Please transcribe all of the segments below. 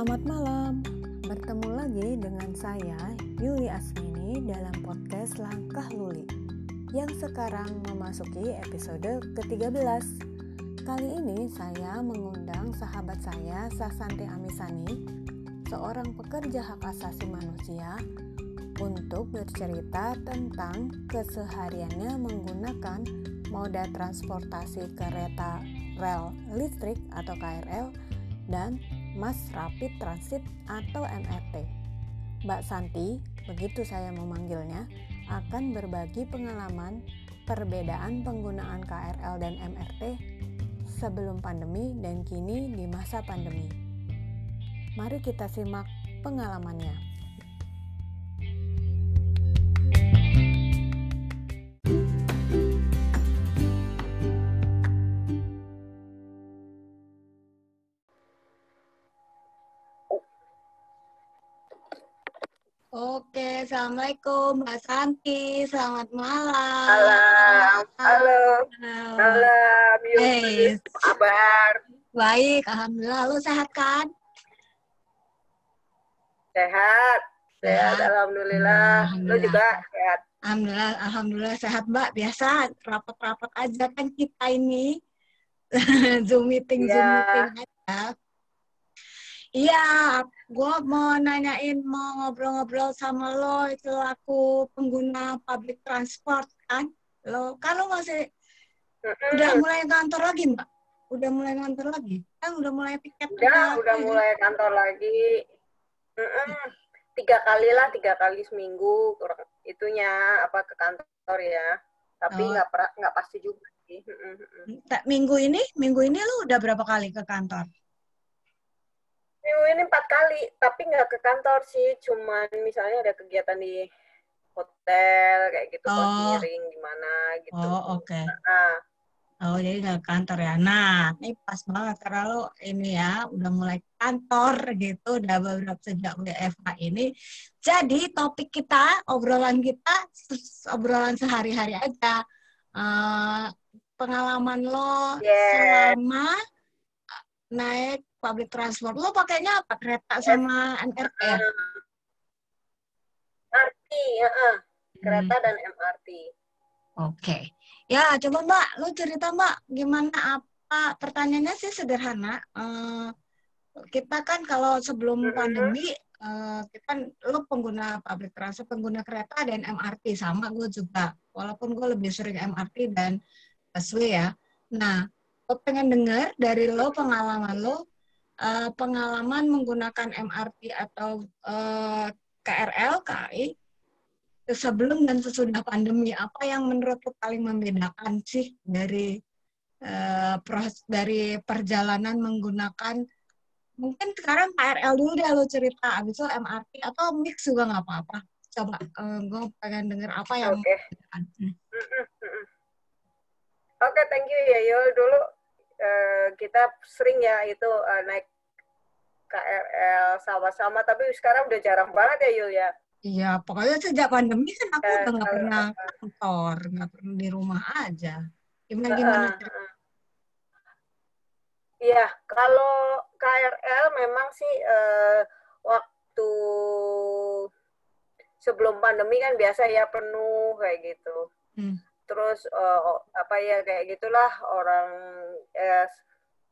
Selamat malam, bertemu lagi dengan saya Yuli Asmini dalam podcast Langkah Luli yang sekarang memasuki episode ke-13. Kali ini saya mengundang sahabat saya Sasanti Amisani, seorang pekerja hak asasi manusia, untuk bercerita tentang kesehariannya menggunakan moda transportasi kereta rel listrik atau KRL dan Mass Rapid Transit atau MRT. Mbak Santi, begitu saya memanggilnya, akan berbagi pengalaman perbedaan penggunaan KRL dan MRT sebelum pandemi dan kini di masa pandemi. Mari kita simak pengalamannya. Oke, Assalamualaikum Mbak Santi. Selamat malam. Malam. Halo. Malam. Hey. Apa kabar? Baik, Alhamdulillah. Lu sehat kan? Sehat. Sehat, Alhamdulillah. Alhamdulillah. Lu juga sehat. Alhamdulillah, Alhamdulillah sehat Mbak. Biasa rapat-rapat aja kan kita ini. Zoom meeting, Zoom Iya. meeting aja. Iya, gue mau nanyain, mau ngobrol-ngobrol sama lo, itu aku pengguna public transport kan. Lo, kan lo masih Mm-mm. udah mulai kantor lagi mbak? Udah mulai kantor lagi? Kan udah mulai piket. Udah, udah mulai kantor lagi. Mm-mm. Tiga kali lah, tiga kali seminggu. Kurang itunya apa ke kantor ya. Tapi Oh. nggak pra- nggak pasti juga sih. Mm-mm. Ta- Minggu ini, minggu ini lo udah berapa kali ke kantor? Minggu ini empat kali, tapi nggak ke kantor sih. Cuman misalnya ada kegiatan di hotel kayak gitu, Oh. volunteering di mana gitu. Oh, oke. Nah, Oh, jadi nggak ke kantor ya. Nah, ini pas banget karena lo ini ya udah mulai kantor gitu, udah beberapa sejak WFH ini. Jadi topik kita, obrolan kita, obrolan sehari-hari aja. Eh, pengalaman lo Yes. selama naik public transport. Lo pakainya apa? Kereta sama MRT ya? MRT, heeh. kereta Hmm. dan MRT. Oke. Ya, coba Mbak, lu cerita Mbak, gimana apa pertanyaannya sih sederhana. Eh, kita kan kalau sebelum pandemi, eh, kita kan lu pengguna public transport, pengguna kereta dan MRT sama gue juga. Walaupun gue lebih sering MRT dan busway ya. Nah, gue pengen dengar dari lo pengalaman lo, eh, pengalaman menggunakan MRT atau eh, KRL, KAI, sebelum dan sesudah pandemi apa yang menurut lo paling membedakan sih dari eh, proses dari perjalanan menggunakan mungkin sekarang KRL dulu deh lo cerita abis itu MRT atau mix juga nggak apa-apa coba gue pengen denger apa yang Oke. Hmm. Mm-mm. Oke, thank you ya Yul. Dulu eh, kita sering ya itu eh, naik KRL sama-sama, tapi sekarang udah jarang banget ya Yul ya. Iya pokoknya sejak pandemi kan aku Eh, udah nggak pernah kantor nggak pernah di rumah aja gimana gimana heeh. Iya, kalau KRL memang sih eh, waktu sebelum pandemi kan biasa ya penuh kayak gitu. Hmm. Terus o- apa ya kayak gitulah orang eh,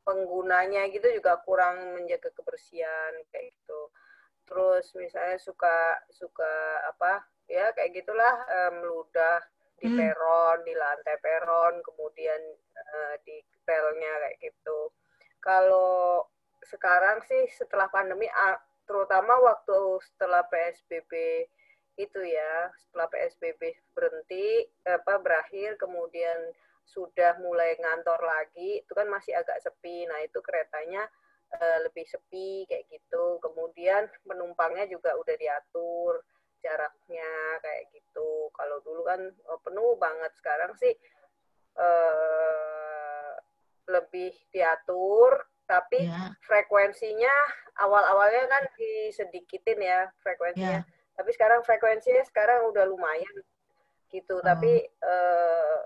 penggunanya gitu juga kurang menjaga kebersihan kayak gitu. Terus misalnya suka suka apa ya kayak gitulah eh, meludah di Hmm. peron, di lantai peron, kemudian eh, di relnya kayak gitu. Kalau sekarang sih setelah pandemi, terutama waktu setelah PSBB itu ya, setelah PSBB berhenti, apa berakhir, kemudian sudah mulai ngantor lagi, itu kan masih agak sepi. Nah itu keretanya eh, lebih sepi kayak gitu. Kemudian penumpangnya juga udah diatur jaraknya kayak gitu. Kalau dulu kan eh, penuh banget, sekarang sih eh, lebih diatur, tapi ya frekuensinya awal-awalnya kan disedikitin ya frekuensinya. ya Tapi sekarang frekuensinya sekarang udah lumayan gitu. Oh. Tapi eh,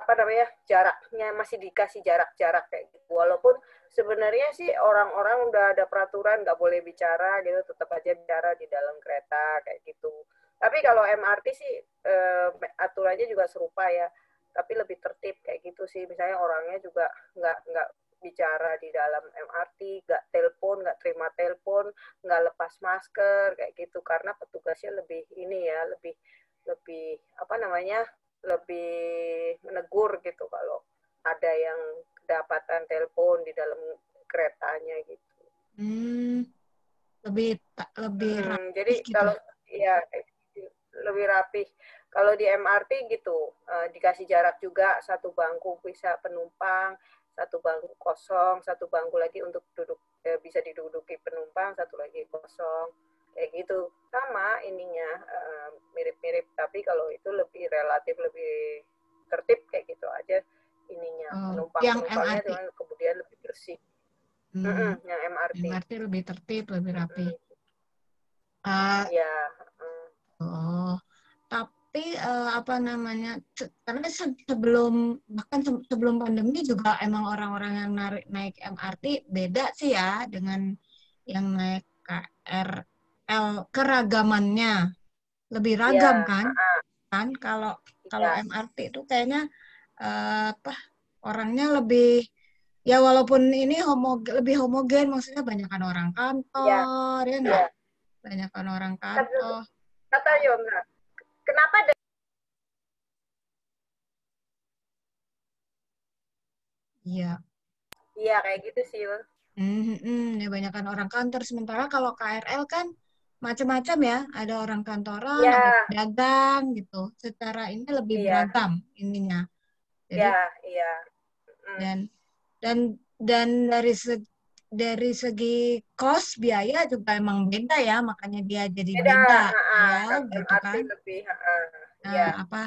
apa apa namanya jaraknya masih dikasih jarak-jarak kayak gitu walaupun sebenarnya sih orang-orang udah ada peraturan nggak boleh bicara gitu tetap aja bicara di dalam kereta kayak gitu tapi kalau MRT sih eh, aturannya juga serupa ya tapi lebih tertib kayak gitu sih misalnya orangnya juga nggak nggak bicara di dalam MRT, nggak telepon, nggak terima telepon, nggak lepas masker kayak gitu karena petugasnya lebih ini ya lebih lebih apa namanya lebih menegur gitu kalau ada yang kedapatan telepon di dalam keretanya gitu. Hmm, lebih lebih hmm, jadi gitu. kalau ya lebih rapih. Kalau di MRT gitu uh, dikasih jarak juga satu bangku bisa penumpang, satu bangku kosong, satu bangku lagi untuk duduk eh, bisa diduduki penumpang, satu lagi kosong. Kayak gitu. Sama ininya mirip-mirip. Uh, tapi kalau itu lebih relatif lebih tertib kayak gitu aja ininya. Oh, penumpang yang penumpangnya MRT. kemudian lebih bersih. Hmm. Mm -hmm, yang MRT MRT lebih tertib lebih rapi. Hmm. uh, ya uh. oh tapi uh, apa namanya karena sebelum bahkan sebelum pandemi juga emang orang-orang yang narik naik MRT beda sih ya dengan yang naik KR L keragamannya. Lebih iya, ragam ya, kan? kan kalau kalau ya. MRT itu kayaknya uh, apa orangnya lebih ya walaupun ini homo lebih homogen maksudnya banyakkan orang kantor ya, ya ya. banyakkan orang kantor. kata Yona kenapa Iya. Iya kayak gitu sih. Mm -hmm, ya banyakkan orang kantor sementara kalau KRL kan macam-macam ya ada orang kantoran yeah. ada dagang gitu secara ini lebih yeah. beragam ininya jadi yeah, yeah. Mm. dan dan dan dari segi dari segi kos biaya juga emang beda ya makanya dia jadi beda, beda uh, ya gitu kan lebih, uh, nah, yeah. apa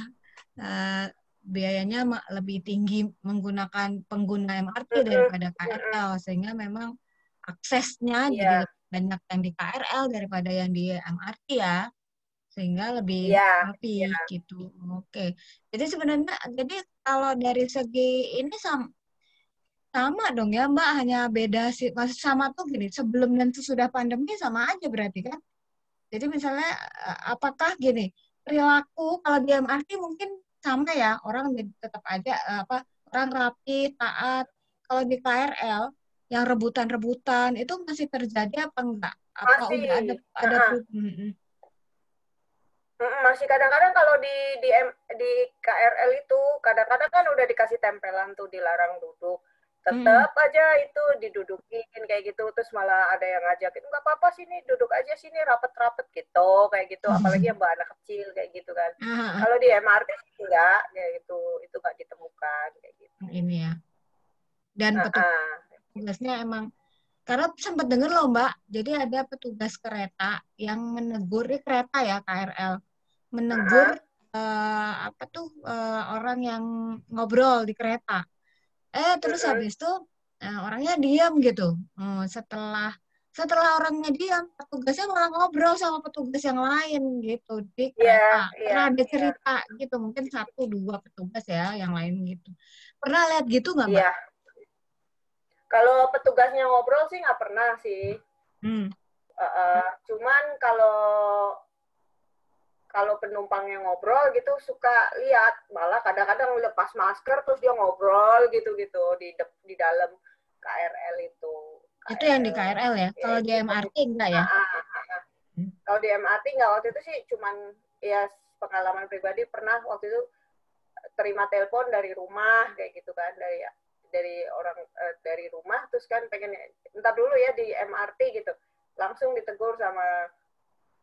uh, biayanya lebih tinggi menggunakan pengguna MRT uh, daripada KRL sehingga memang aksesnya yeah. jadi banyak yang di KRL daripada yang di MRT ya sehingga lebih yeah, rapi yeah. gitu. Oke. Jadi sebenarnya jadi kalau dari segi ini sama sama dong ya Mbak. Hanya beda sih masih sama tuh gini sebelum dan sesudah pandemi sama aja berarti kan. Jadi misalnya eh, apakah gini perilaku kalau di MRT mungkin sama ya orang tetap aja eh, apa orang rapi taat. Kalau di KRL yang rebutan-rebutan itu masih terjadi apa enggak? Apa masih. udah ada ada uh masih. Kadang-kadang kalau di di di KRL itu kadang-kadang kan udah dikasih tempelan tuh dilarang duduk tetap hmm. aja itu didudukin kayak gitu terus malah ada yang ngajakin nggak apa-apa sini duduk aja sini rapet-rapet gitu kayak gitu. Apalagi yang bawa anak kecil kayak gitu kan. Uh kalau di MRT enggak kayak gitu. Itu nggak ditemukan kayak gitu. Ini ya. Dan uh -uh tugasnya emang karena sempat dengar loh Mbak, jadi ada petugas kereta yang menegur di kereta ya KRL, menegur uh, apa tuh uh, orang yang ngobrol di kereta. Eh terus habis itu uh, orangnya diam gitu. Uh, setelah setelah orangnya diam, petugasnya malah ngobrol sama petugas yang lain gitu di kereta. Yeah, yeah, Pernah ada iya. cerita yeah. gitu, mungkin satu dua petugas ya yang lain gitu. Pernah lihat gitu nggak Mbak? Yeah kalau petugasnya ngobrol sih nggak pernah sih. Hmm. Uh, uh, cuman kalau kalau penumpangnya ngobrol gitu suka lihat malah kadang-kadang lepas masker terus dia ngobrol gitu-gitu di di dalam KRL itu. KRL. Itu yang di KRL ya? Kalau di MRT enggak ya? Uh, uh, uh, uh. Hmm. Kalau di MRT enggak waktu itu sih cuman ya pengalaman pribadi pernah waktu itu terima telepon dari rumah kayak gitu kan dari dari orang uh, dari rumah terus kan pengen entar dulu ya di MRT gitu langsung ditegur sama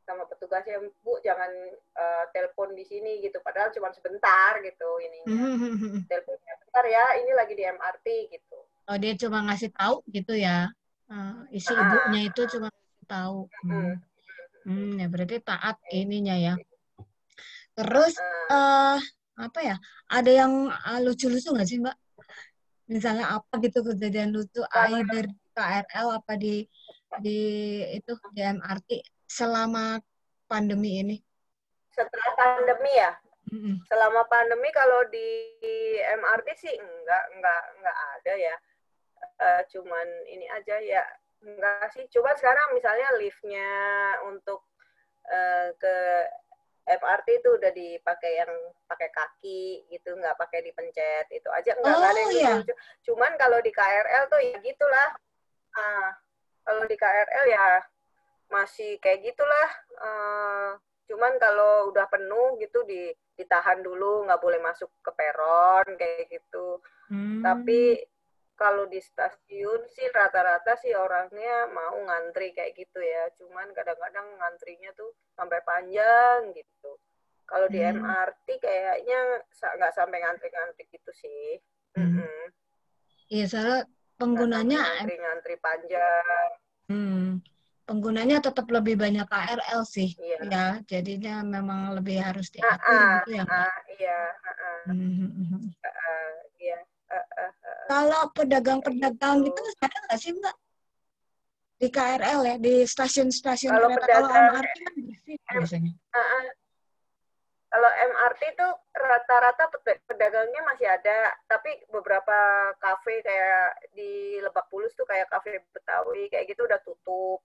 sama petugasnya bu jangan uh, telepon di sini gitu. Padahal cuma sebentar gitu ini teleponnya sebentar ya ini lagi di MRT gitu. Oh dia cuma ngasih tahu gitu ya? Uh, isi ah. ibunya itu cuma tahu. Hmm. hmm. Ya berarti taat ininya ya. Terus uh, apa ya ada yang lucu-lucu nggak sih mbak? Misalnya apa gitu kejadian lucu air dari KRL apa di di itu di MRT selama pandemi ini? Setelah pandemi ya? Mm-hmm. Selama pandemi kalau di MRT sih enggak enggak enggak ada ya. Uh, cuman ini aja ya enggak sih. Coba sekarang misalnya liftnya untuk uh, ke MRT itu udah dipakai yang pakai kaki gitu, nggak pakai dipencet itu aja nggak oh, ada yang iya. lucu. Cuman kalau di KRL tuh ya gitulah. Ah, kalau di KRL ya masih kayak gitulah. Uh, cuman kalau udah penuh gitu di ditahan dulu nggak boleh masuk ke peron kayak gitu hmm. tapi kalau di stasiun sih rata-rata sih orangnya mau ngantri kayak gitu ya cuman kadang-kadang ngantrinya tuh sampai panjang gitu kalau di hmm. MRT kayaknya nggak sampai ngantri-ngantri gitu sih hmm. -hmm. iya soalnya penggunanya ngantri-ngantri panjang hmm penggunanya tetap lebih banyak KRL sih iya. ya jadinya memang lebih harus diatur uh, gitu ya uh, iya uh. Uh, kalau pedagang-pedagang gitu. ada nggak sih mbak di KRL ya di stasiun-stasiun kalau kereta pedagang, kalau MRT kan bersih biasanya uh. kalau MRT itu rata-rata pedagangnya masih ada, tapi beberapa kafe kayak di Lebak Bulus tuh kayak kafe Betawi kayak gitu udah tutup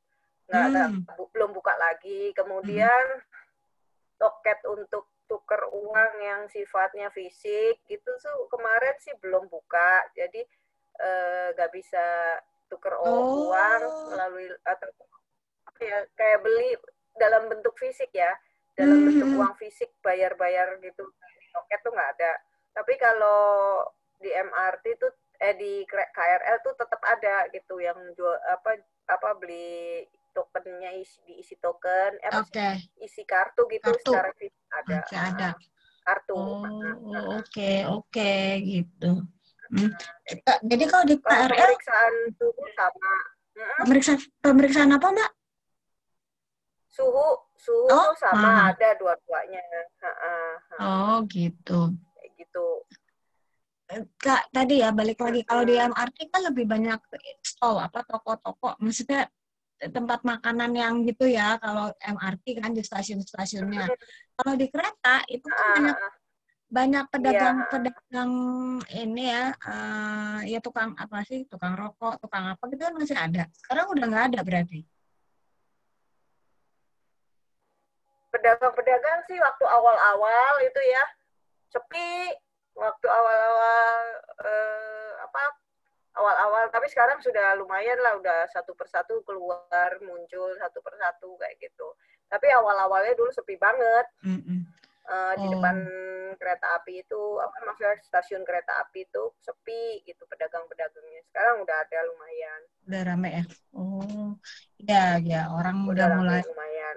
nggak ada hmm. belum buka lagi kemudian hmm. loket untuk tuker uang yang sifatnya fisik gitu tuh kemarin sih belum buka jadi eh, nggak bisa tuker oh. uang melalui atau ya kayak beli dalam bentuk fisik ya dalam hmm. bentuk uang fisik bayar-bayar gitu loket tuh nggak ada tapi kalau di MRT tuh eh di KRL tuh tetap ada gitu yang jual apa apa beli tokennya isi diisi token eh okay. isi kartu gitu kartu. secara fisik ada. Masih ada. Kartu. Oh oke oke okay, gitu. Hmm. jadi kalau di KRL pemeriksaan suhu sama pemeriksaan pemeriksaan apa mbak? Suhu suhu oh, sama ah. ada dua-duanya. Oh gitu. Kayak gitu. Kak, tadi ya balik lagi. Kalau di MRT kan lebih banyak stall apa toko-toko, maksudnya tempat makanan yang gitu ya kalau MRT kan di stasiun-stasiunnya. Kalau di kereta itu kan banyak banyak pedagang-pedagang ini ya, uh, ya tukang apa sih, tukang rokok, tukang apa gitu kan masih ada. Sekarang udah nggak ada berarti. Pedagang-pedagang sih waktu awal-awal itu ya sepi, waktu awal-awal uh, apa awal-awal tapi sekarang sudah lumayan lah udah satu persatu keluar muncul satu persatu kayak gitu tapi awal-awalnya dulu sepi banget mm -hmm. uh, di oh. depan kereta api itu apa maksudnya stasiun kereta api itu sepi gitu pedagang-pedagangnya sekarang udah ada lumayan udah rame ya oh ya ya orang udah, udah mulai lumayan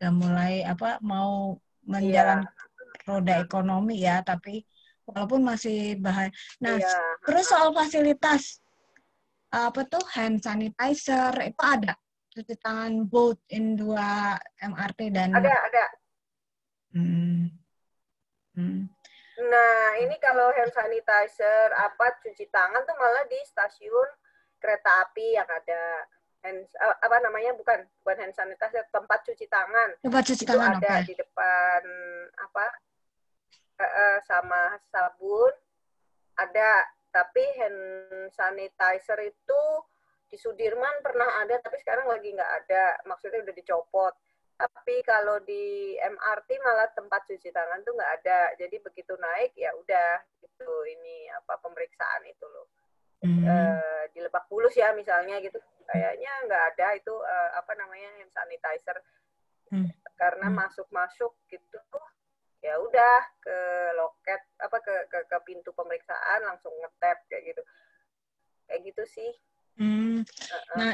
udah mulai apa mau menjalan iya. roda ekonomi ya tapi walaupun masih bahaya. Nah, iya. terus soal fasilitas apa tuh hand sanitizer itu ada cuci tangan both in dua MRT dan ada ada. Hmm. Hmm. Nah, ini kalau hand sanitizer apa cuci tangan tuh malah di stasiun kereta api yang ada hand apa namanya bukan bukan hand sanitizer tempat cuci tangan. Tempat cuci itu tangan ada okay. di depan apa uh, sama sabun. Ada tapi hand sanitizer itu di Sudirman pernah ada tapi sekarang lagi nggak ada. Maksudnya udah dicopot. Tapi kalau di MRT malah tempat cuci tangan tuh nggak ada. Jadi begitu naik ya udah gitu. Ini apa pemeriksaan itu loh. Hmm. e, di Lebak Bulus ya misalnya gitu. Kayaknya nggak ada itu e, apa namanya hand sanitizer. Hmm. karena hmm. masuk-masuk gitu ya udah ke loket apa ke, ke ke pintu pemeriksaan langsung ngetap kayak gitu. Kayak gitu sih. Hmm. uh-uh. nah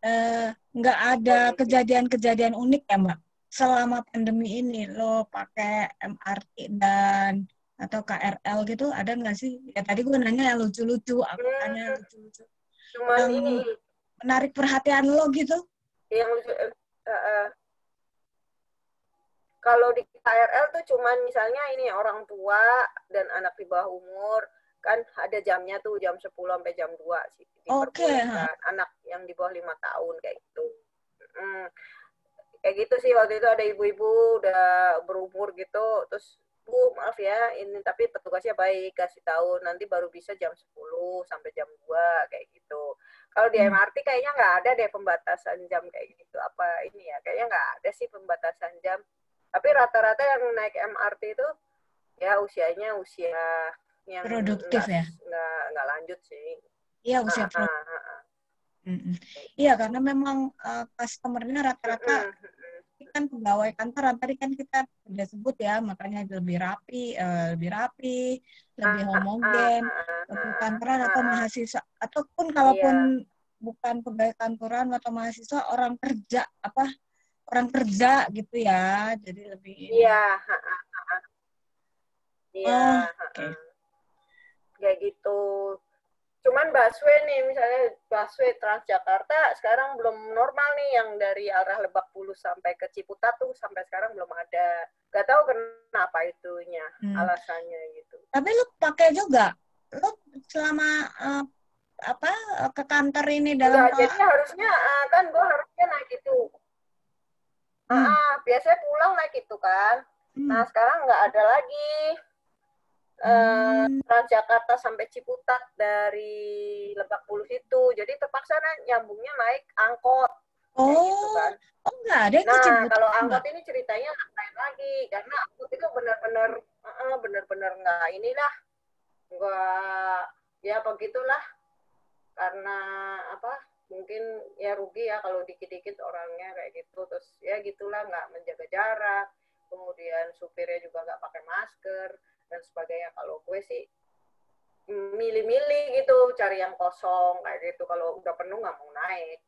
eh, nggak uh, ada kejadian-kejadian unik ya mbak? Selama pandemi ini lo pakai MRT dan atau KRL gitu ada nggak sih? Ya tadi gue nanya yang lucu-lucu aku hmm. tanya lucu-lucu. Yang ini. menarik perhatian lo gitu? Yang lucu uh, uh, kalau di KRL tuh cuman misalnya ini orang tua dan anak di bawah umur kan ada jamnya tuh jam 10 sampai jam 2 sih Oke. Okay. anak yang di bawah lima tahun kayak gitu. Hmm. Kayak gitu sih waktu itu ada ibu-ibu udah berumur gitu terus Bu maaf ya ini tapi petugasnya baik kasih tahu nanti baru bisa jam 10 sampai jam 2 kayak gitu kalau di MRT hmm. kayaknya nggak ada deh pembatasan jam kayak gitu apa ini ya kayaknya nggak ada sih pembatasan jam tapi rata-rata yang naik MRT itu ya usianya usia yang produktif ya? nggak nggak lanjut sih. Iya usia produktif. mm -mm. iya karena memang uh, customernya rata-rata kan pegawai kantor tadi kan kita sudah sebut ya makanya lebih rapi uh, lebih rapi lebih homogen untuk kantoran atau mahasiswa. Ataupun kalaupun yeah. bukan pegawai kantoran atau mahasiswa orang kerja apa orang kerja gitu ya jadi lebih iya iya oh, okay. kayak gitu. Cuman busway nih misalnya busway Transjakarta sekarang belum normal nih yang dari arah Lebak Bulus sampai ke Ciputat tuh sampai sekarang belum ada. Gak tahu kenapa itunya hmm. alasannya gitu. Tapi lu pakai juga? Lu selama uh, apa ke kantor ini dalam Enggak, jadi harusnya uh, kan gue harusnya naik itu biasanya pulang naik itu kan hmm. nah sekarang nggak ada lagi uh, Transjakarta sampai Ciputat dari Lebak Bulus itu. Jadi terpaksa nah, nyambungnya naik angkot. Oh, gitu kan. oh enggak ada Nah, kalau angkot ini ceritanya lain lagi karena angkot itu benar-benar uh, benar-benar enggak inilah enggak ya begitulah karena apa mungkin ya rugi ya kalau dikit-dikit orangnya kayak gitu. Terus ya gitulah nggak menjaga jarak kemudian supirnya juga nggak pakai masker dan sebagainya. Kalau gue sih milih-milih gitu cari yang kosong kayak gitu. Kalau udah penuh nggak mau naik.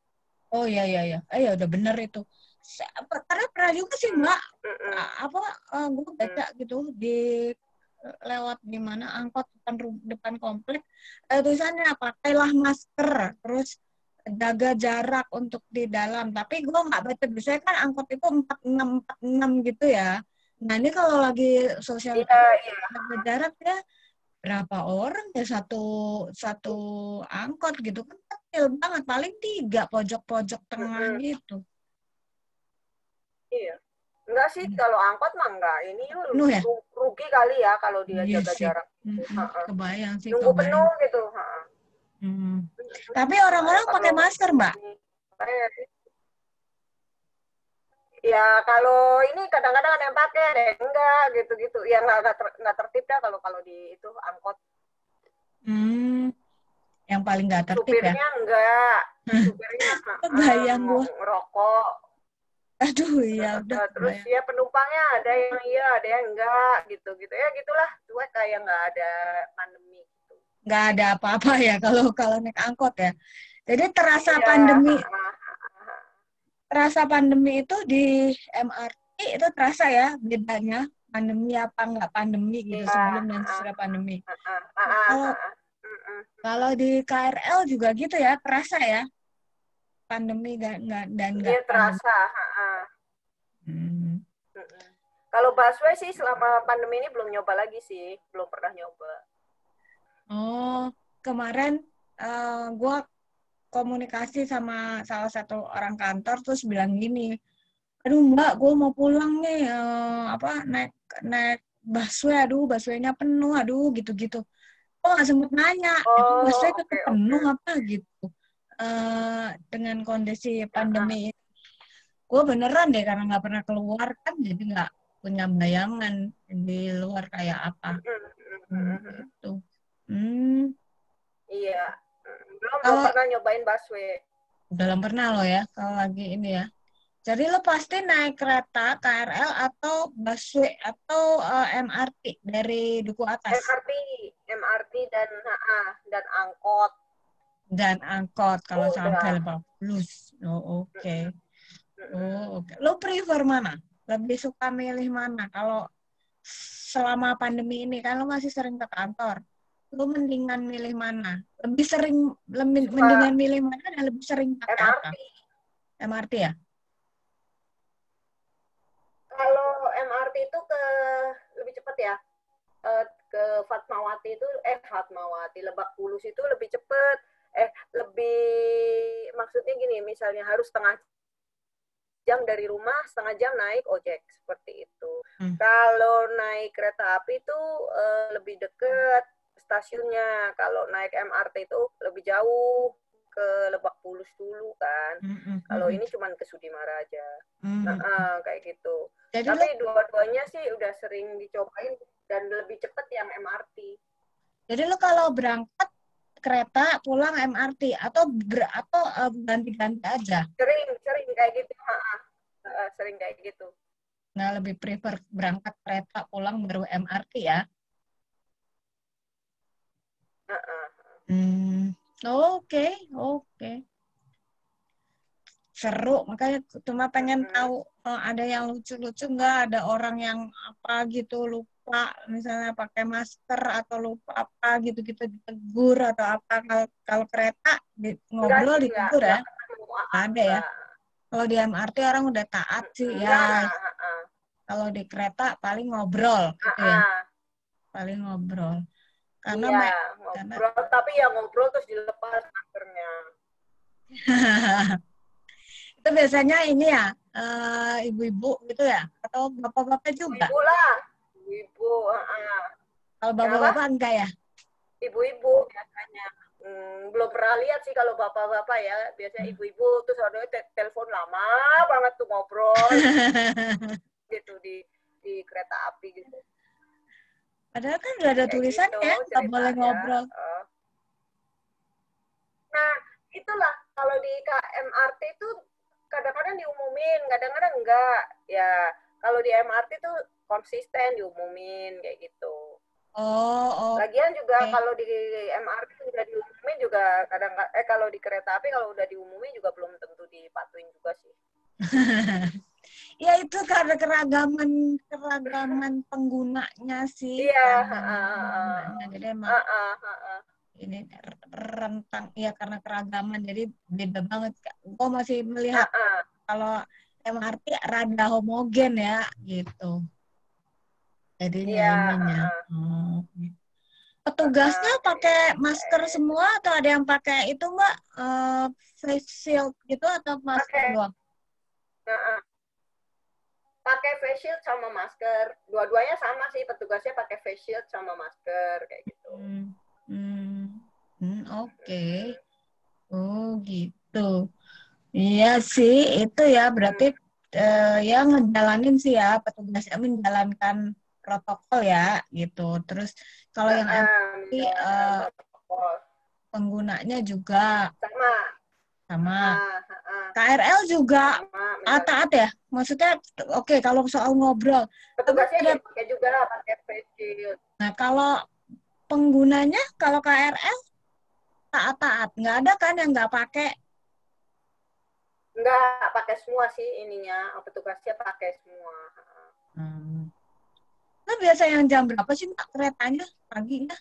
Oh iya iya iya. Eh, ya udah bener itu. Karena pernah juga sih mbak. Mm -mm. apa uh, gue baca mm. gitu di lewat di mana angkot depan depan komplek eh, tulisannya pakailah masker. Terus jaga jarak untuk di dalam tapi gue nggak baca biasanya kan angkot itu empat enam empat enam gitu ya Nah ini kalau lagi sosial yeah, yeah. jarak ya berapa orang ya satu satu angkot gitu kan kecil banget paling tiga pojok-pojok tengah mm -hmm. gitu. Iya. Enggak sih hmm. kalau angkot mah enggak. Ini Penuh ya? rugi kali ya kalau dia iya jaga sih. jarak. Hmm, kebayang sih. Nunggu kebayang. penuh gitu. Hmm. Tapi orang-orang pakai masker, Mbak. ya kalau ini kadang-kadang ada yang pakai ada yang enggak gitu-gitu. Ya nggak ter, nggak tertib ya kalau kalau di itu angkot. Hmm yang paling nggak tertib supirnya ya enggak supirnya bayang gua. ngerokok. Aduh iya udah terus bayang. ya penumpangnya ada yang iya ada yang enggak gitu gitu ya gitulah. Cuek kayak nggak ada pandemi nggak ada apa-apa ya kalau kalau naik angkot ya jadi terasa iya, pandemi terasa pandemi itu di MRT itu terasa ya bedanya pandemi apa enggak pandemi gitu ya, sebelum dan sesudah pandemi. Kalau kalau di KRL juga gitu ya terasa ya pandemi enggak enggak dan enggak. Iya terasa. Hmm. Kalau busway sih selama pandemi ini belum nyoba lagi sih, belum pernah nyoba. Oh, kemarin uh, eh, gue komunikasi sama salah satu orang kantor terus bilang gini, aduh mbak gue mau pulang nih uh, apa naik naik busway aduh buswaynya penuh aduh gitu-gitu. Gue nggak sempet nanya oh, busway okay, tetap penuh okay. apa? Gitu. Uh, dengan kondisi pandemi ini gue beneran deh karena nggak pernah keluar kan jadi nggak punya bayangan di luar kayak apa. Hmm, gitu hmm. iya belum, belum pernah nyobain busway. Belum pernah lo ya, kalau lagi ini ya. Jadi lo pasti naik kereta KRL atau busway atau uh, eh, MRT dari Duku Atas? MRT, MRT dan uh, dan angkot. Dan angkot kalau oh, sampai Lebak Bulus. Oh oke. Okay. Oh oke. Okay. Lo prefer mana? Lebih suka milih mana? Kalau selama pandemi ini kan lo masih sering ke kantor lu mendingan milih mana? Lebih sering lebih, mendingan milih mana dan lebih sering pakai MRT. apa? MRT ya? Kalau MRT itu ke lebih cepat ya. Uh, ke Fatmawati itu eh Fatmawati Lebak Bulus itu lebih cepat. Eh lebih maksudnya gini, misalnya harus setengah jam dari rumah setengah jam naik ojek seperti itu hmm. kalau naik kereta api itu uh, lebih dekat stasiunnya kalau naik MRT itu lebih jauh ke Lebak Bulus dulu kan hmm. hmm kalau ini cuma ke Sudimara aja hmm. nah, uh, kayak gitu Jadi tapi lo... dua-duanya sih udah sering dicobain dan lebih cepat yang MRT jadi lo kalau berangkat kereta pulang MRT atau ber, atau uh, ganti-ganti aja? Sering, sering kayak gitu. Uh, sering kayak gitu. Nah, lebih prefer berangkat kereta pulang baru MRT ya? Hmm, oke, okay, oke. Okay. Seru, makanya cuma pengen uh -huh. tahu uh, ada yang lucu-lucu nggak, ada orang yang apa gitu lupa misalnya pakai masker atau lupa apa gitu-gitu ditegur atau apa. Kalau kalau kereta di, ngobrol ditegur ya. ada ya. kalau di MRT orang udah taat sih ya. Kalau di kereta paling ngobrol gitu ya. Paling ngobrol karena iya, ngobrol karena... tapi ya ngobrol terus dilepas maskernya itu biasanya ini ya uh, ibu-ibu gitu ya? Atau bapak-bapak juga? Ibu lah. Ibu-ibu uh, kalau bapak-bapak enggak ya? Ibu-ibu biasanya. Hmm, belum pernah lihat sih kalau bapak-bapak ya. Biasanya ibu-ibu terus ada te telepon lama banget tuh ngobrol. Gitu di di kereta api gitu padahal kan udah ada tulisan gitu, ya nggak boleh ngobrol uh. nah itulah kalau di KMRT itu kadang-kadang diumumin kadang-kadang enggak ya kalau di MRT tuh konsisten diumumin kayak gitu. Oh, oh. Lagian juga okay. kalau di MRT udah diumumin juga kadang eh kalau di kereta api kalau udah diumumin juga belum tentu dipatuhin juga sih. ya itu karena keragaman keragaman penggunanya sih. Iya. Uh, Jadi emang uh, uh, uh, uh. ini rentang ya karena keragaman jadi beda banget. Gue masih melihat uh, uh. kalau MRT rada homogen ya gitu jadi iya, ininya. Oh. Petugasnya uh, pakai masker iya. semua atau ada yang pakai itu mbak uh, face shield gitu atau masker okay. doang? Uh, pakai face shield sama masker. Dua-duanya sama sih petugasnya pakai face shield sama masker kayak gitu. Hmm, hmm. hmm oke. Okay. Oh gitu. Iya sih itu ya berarti hmm. uh, ya ngejalanin sih ya petugasnya menjalankan protokol ya gitu. Terus kalau yang MRT uh, penggunanya juga sama sama. KRL juga taat ya. Maksudnya oke okay, kalau soal ngobrol. Petugasnya pakai juga pakai face Nah, kalau penggunanya kalau KRL taat-taat, nggak ada kan yang nggak pakai Enggak, pakai semua sih ininya. Petugasnya pakai semua. Hmm. Nah, biasa yang jam berapa sih Mbak keretanya paginya?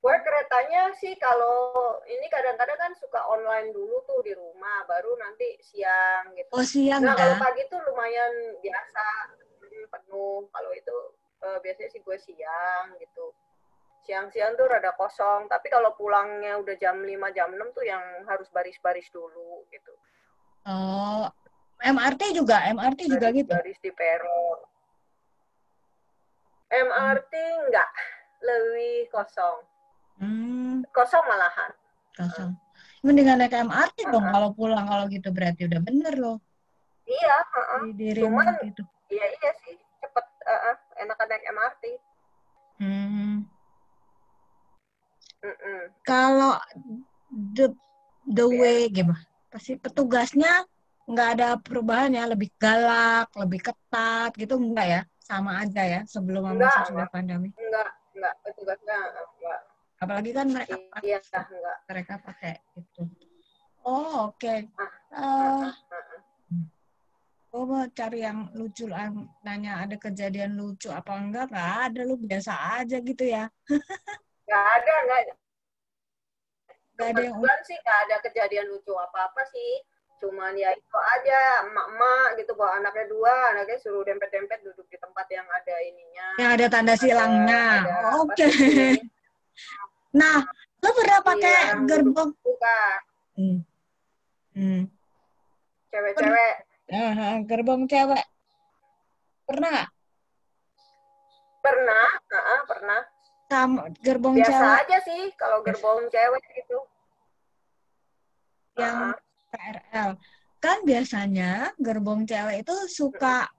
Gue keretanya sih kalau ini kadang-kadang kan suka online dulu tuh di rumah, baru nanti siang gitu. Oh siang nah, ya? kalau pagi tuh lumayan biasa, penuh. Kalau itu uh, biasanya sih gue siang gitu. Siang-siang tuh rada kosong, tapi kalau pulangnya udah jam 5, jam 6 tuh yang harus baris-baris dulu gitu. Oh, MRT juga, MRT baris, juga gitu? Baris di peron. MRT enggak, lebih kosong. Hmm. Kosong malahan. Kosong. Mendingan naik MRT dong kalau pulang kalau gitu berarti udah bener loh. Iya, uh-uh. di Cuman, gitu. Iya iya sih, cepet uh-uh. enakan naik MRT. Hmm. Kalau the the way gimana? Pasti petugasnya nggak ada perubahan ya, lebih galak, lebih ketat gitu enggak ya? sama aja ya sebelum masuk sudah pandemi? Enggak, enggak, petugasnya. Apalagi kan mereka iya, pakai, enggak. mereka pakai itu. Oh, oke. Okay. Uh, Oh, mau cari yang lucu nanya ada kejadian lucu apa enggak? Enggak ada, lu biasa aja gitu ya. Enggak ada, enggak ada. Enggak ada yang sih enggak ada kejadian lucu apa-apa sih cuman ya itu aja emak-emak gitu bawa anaknya dua anaknya suruh dempet-dempet duduk di tempat yang ada ininya yang ada tanda silangnya oke okay. nah lo pernah pakai iya, gerbong buka hmm. Hmm. Cewek-cewek. Uh, gerbong cewek. Pernah nggak? Pernah, uh, pernah. Sama gerbong Biasa cewek. aja sih kalau gerbong cewek gitu. Yang uh KRL. Kan biasanya gerbong cewek itu suka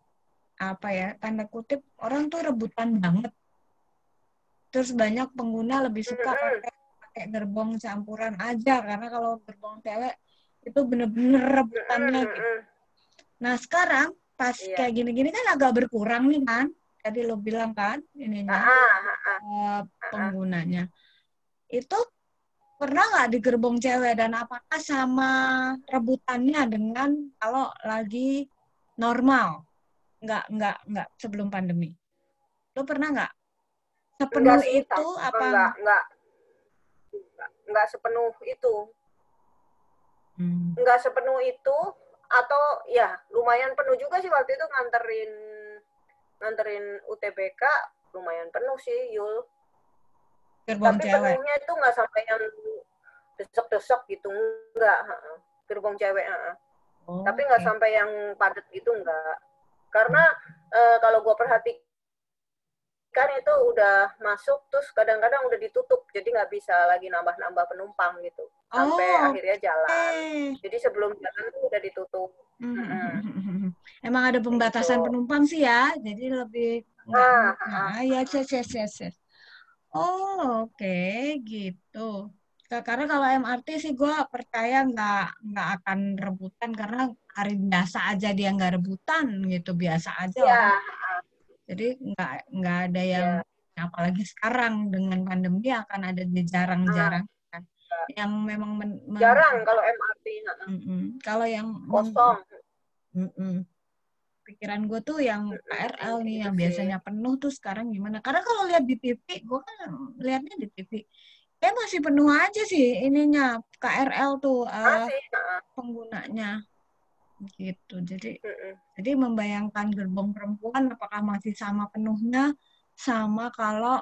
apa ya, tanda kutip orang tuh rebutan banget. Terus banyak pengguna lebih suka pakai pakai gerbong campuran aja karena kalau gerbong cewek itu bener-bener rebutannya gitu. Nah sekarang pas Iya. kayak gini-gini kan agak berkurang nih kan. Tadi lo bilang kan ininya eh, penggunanya. Itu pernah nggak di gerbong cewek dan apakah sama rebutannya dengan kalau lagi normal? Nggak, nggak, nggak sebelum pandemi. Lo pernah nggak? Sepenuh Enggak sih, itu tam- apa? enggak, enggak, enggak, enggak sepenuh itu. Hmm. Enggak sepenuh itu atau ya lumayan penuh juga sih waktu itu nganterin nganterin UTBK lumayan penuh sih Yul. Gerbong Tapi cewek. penuhnya itu nggak sampai yang desek-desek gitu enggak. heeh. Gerbong cewek. heeh. Oh, Tapi nggak oke. sampai yang padat gitu enggak. Karena eh, kalau gue perhatikan itu udah masuk terus kadang-kadang udah ditutup jadi nggak bisa lagi nambah-nambah penumpang gitu sampai Oh, akhirnya jalan. Oke. Jadi sebelum jalan tuh udah ditutup. Hmm. Emang ada pembatasan Gitu. penumpang sih ya, jadi lebih nggak, Ah, nah, ya yes, yes, yes, yes. Oh, oke, gitu. Ka- Karena kalau MRT sih gue percaya nggak nggak akan rebutan karena hari biasa aja dia nggak rebutan gitu, biasa aja Ya, orang. Jadi nggak nggak ada yang ya. apalagi sekarang dengan pandemi akan ada jarang-jarang kan. Yang memang men- men- jarang kalau MRT heeh. Mm-mm. Kalau yang kosong. Mm-mm. Pikiran gue tuh yang KRL nih yang Gitu sih. biasanya penuh tuh sekarang gimana? Karena kalau lihat di TV, gue kan lihatnya di TV, kayak masih penuh aja sih ininya KRL tuh Masih, heeh. penggunanya gitu. Jadi Mm-mm. jadi membayangkan gerbong perempuan apakah masih sama penuhnya sama kalau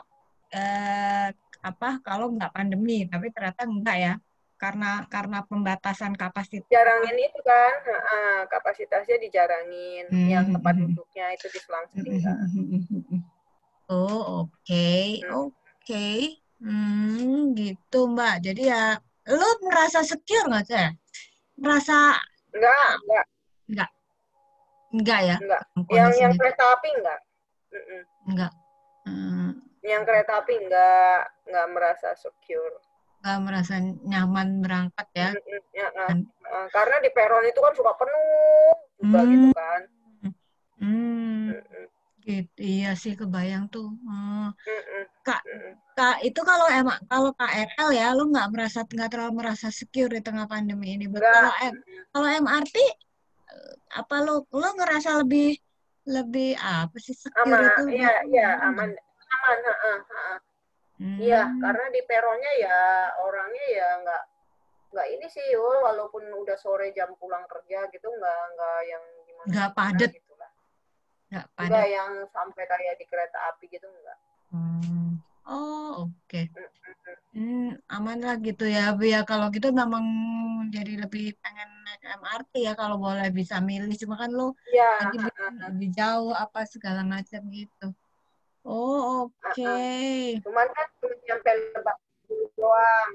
eh, apa kalau nggak pandemi, tapi ternyata enggak ya karena karena pembatasan kapasitas. jarangin itu kan heeh, kapasitasnya dijarangin Hmm, yang hmm, tempat hmm. duduknya itu diselang-selingkan. Oh, oke, Hmm. oke. Hmm, gitu, Mbak. Jadi ya, lu merasa secure nggak sih? Merasa enggak enggak enggak ya? enggak yang yang kereta api enggak. Enggak. Hmm, yang kereta api enggak enggak merasa secure enggak merasa nyaman berangkat ya? Mm-mm. Ya, eh, Dan- eh, karena di peron itu kan suka penuh juga Hmm. gitu kan Hmm, Mm-mm. Iya sih kebayang tuh. Hmm. Kak. Kak, itu kalau emang kalau KRL ya, lu nggak merasa nggak terlalu merasa secure di tengah pandemi ini. Kalau M- kalau MRT apa lu lu ngerasa lebih lebih apa sih secure aman itu? iya iya aman aman heeh, heeh. Hmm. Iya, karena di peronnya ya orangnya ya nggak nggak ini sih, Yul, walaupun udah sore jam pulang kerja gitu nggak nggak yang gimana Nggak padet. gitu. Nggak Nggak pada. yang sampai kayak di kereta api gitu nggak. Hmm. Oh oke. Hmm, aman lah gitu ya, Bu ya. Kalau gitu memang jadi lebih pengen naik MRT ya kalau boleh bisa milih. Cuma kan lu Iya, tadi bilang lebih jauh apa segala macam gitu. Oh oke. cuman kan cuma nyampe lebak doang.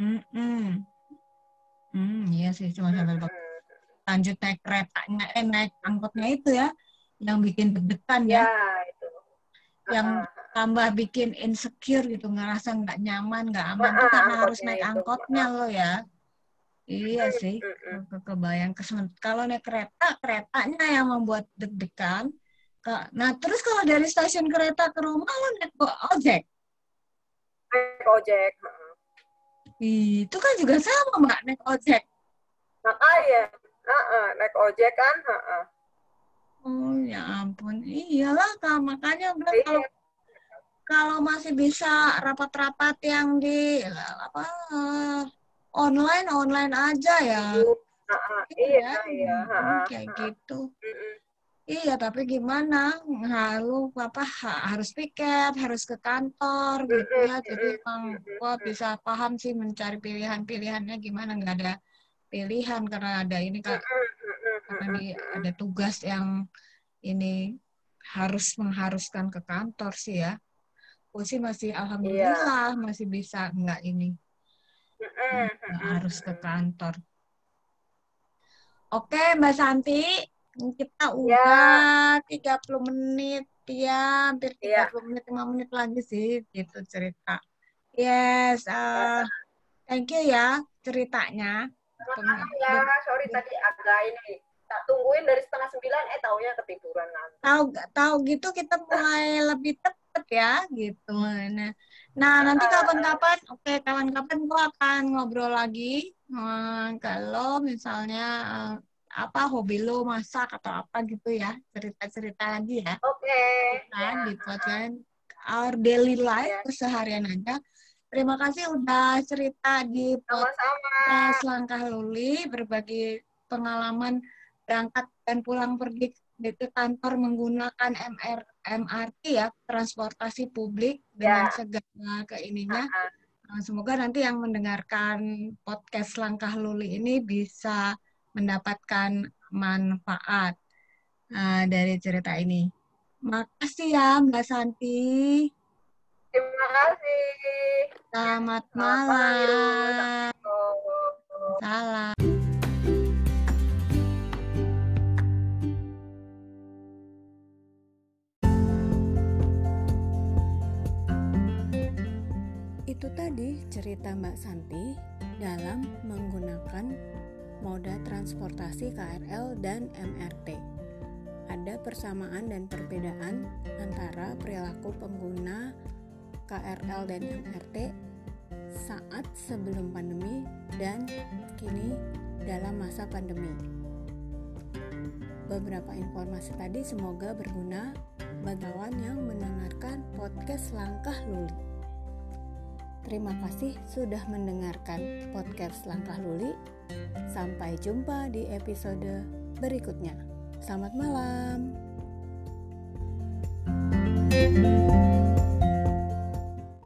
Mm-mm. Hmm, iya sih cuma sampai Lebak. Lanjut naik keretanya, eh naik angkotnya itu ya, yang bikin deg-degan ya, Ya, itu. yang Ah, tambah bikin insecure gitu, ngerasa nggak nyaman, nggak aman Ah, tuh ah, karena harus naik itu. angkotnya lo ya. Iya Mm, sih, mm, mm. ke kebayang kesemen- Kalau naik kereta, keretanya yang membuat deg-degan. Nah, terus kalau dari stasiun kereta ke rumah lo naik ojek. naik ojek. Itu kan juga sama, Mbak, naik ojek. Makanya, heeh, naik ojek kan, heeh. Oh ya ampun, iyalah kak makanya bilang Iya. kalau kalau masih bisa rapat-rapat yang di apa eh, online online aja ya. Heeh, Iya, kan? iya, Hmm, kayak gitu. Iya, tapi gimana? Lalu apa ha- harus piket, harus ke kantor gitu ya. Jadi emang gua bisa paham sih mencari pilihan-pilihannya gimana nggak ada pilihan karena ada ini kak karena di, ada tugas yang ini harus mengharuskan ke kantor sih ya. Aku sih masih alhamdulillah yeah. masih bisa enggak ini. Enggak harus ke kantor. Oke, Mbak Santi, kita udah yeah. 30 menit ya, hampir 30 yeah. menit, 5 menit lagi sih gitu cerita. Yes, uh, thank you ya ceritanya. Sama ya, sorry tadi agak ini. Tak tungguin dari setengah sembilan eh taunya ketiduran nanti. Tahu tahu gitu kita mulai lebih tepat ya gitu. Nah nah nanti kapan-kapan oke okay, kapan-kapan gua akan ngobrol lagi hmm, kalau misalnya uh, apa hobi lo masak atau apa gitu ya cerita-cerita lagi ya. Oke. Okay. nah ya. di podcast our daily life ya. keseharian aja terima kasih udah cerita di podcast langkah luli berbagi pengalaman berangkat dan pulang pergi ke kantor menggunakan MR, MRT ya, transportasi publik dengan ya. segala keininya. Uh -huh. Semoga nanti yang mendengarkan podcast Langkah Luli ini bisa mendapatkan manfaat uh, dari cerita ini. Makasih ya Mbak Santi. Terima kasih. Selamat malam. Salam. Itu tadi cerita Mbak Santi dalam menggunakan moda transportasi KRL dan MRT. Ada persamaan dan perbedaan antara perilaku pengguna KRL dan MRT saat sebelum pandemi dan kini dalam masa pandemi. Beberapa informasi tadi semoga berguna bagi kawan yang mendengarkan podcast Langkah Luli. Terima kasih sudah mendengarkan podcast Langkah Luli. Sampai jumpa di episode berikutnya. Selamat malam. thank you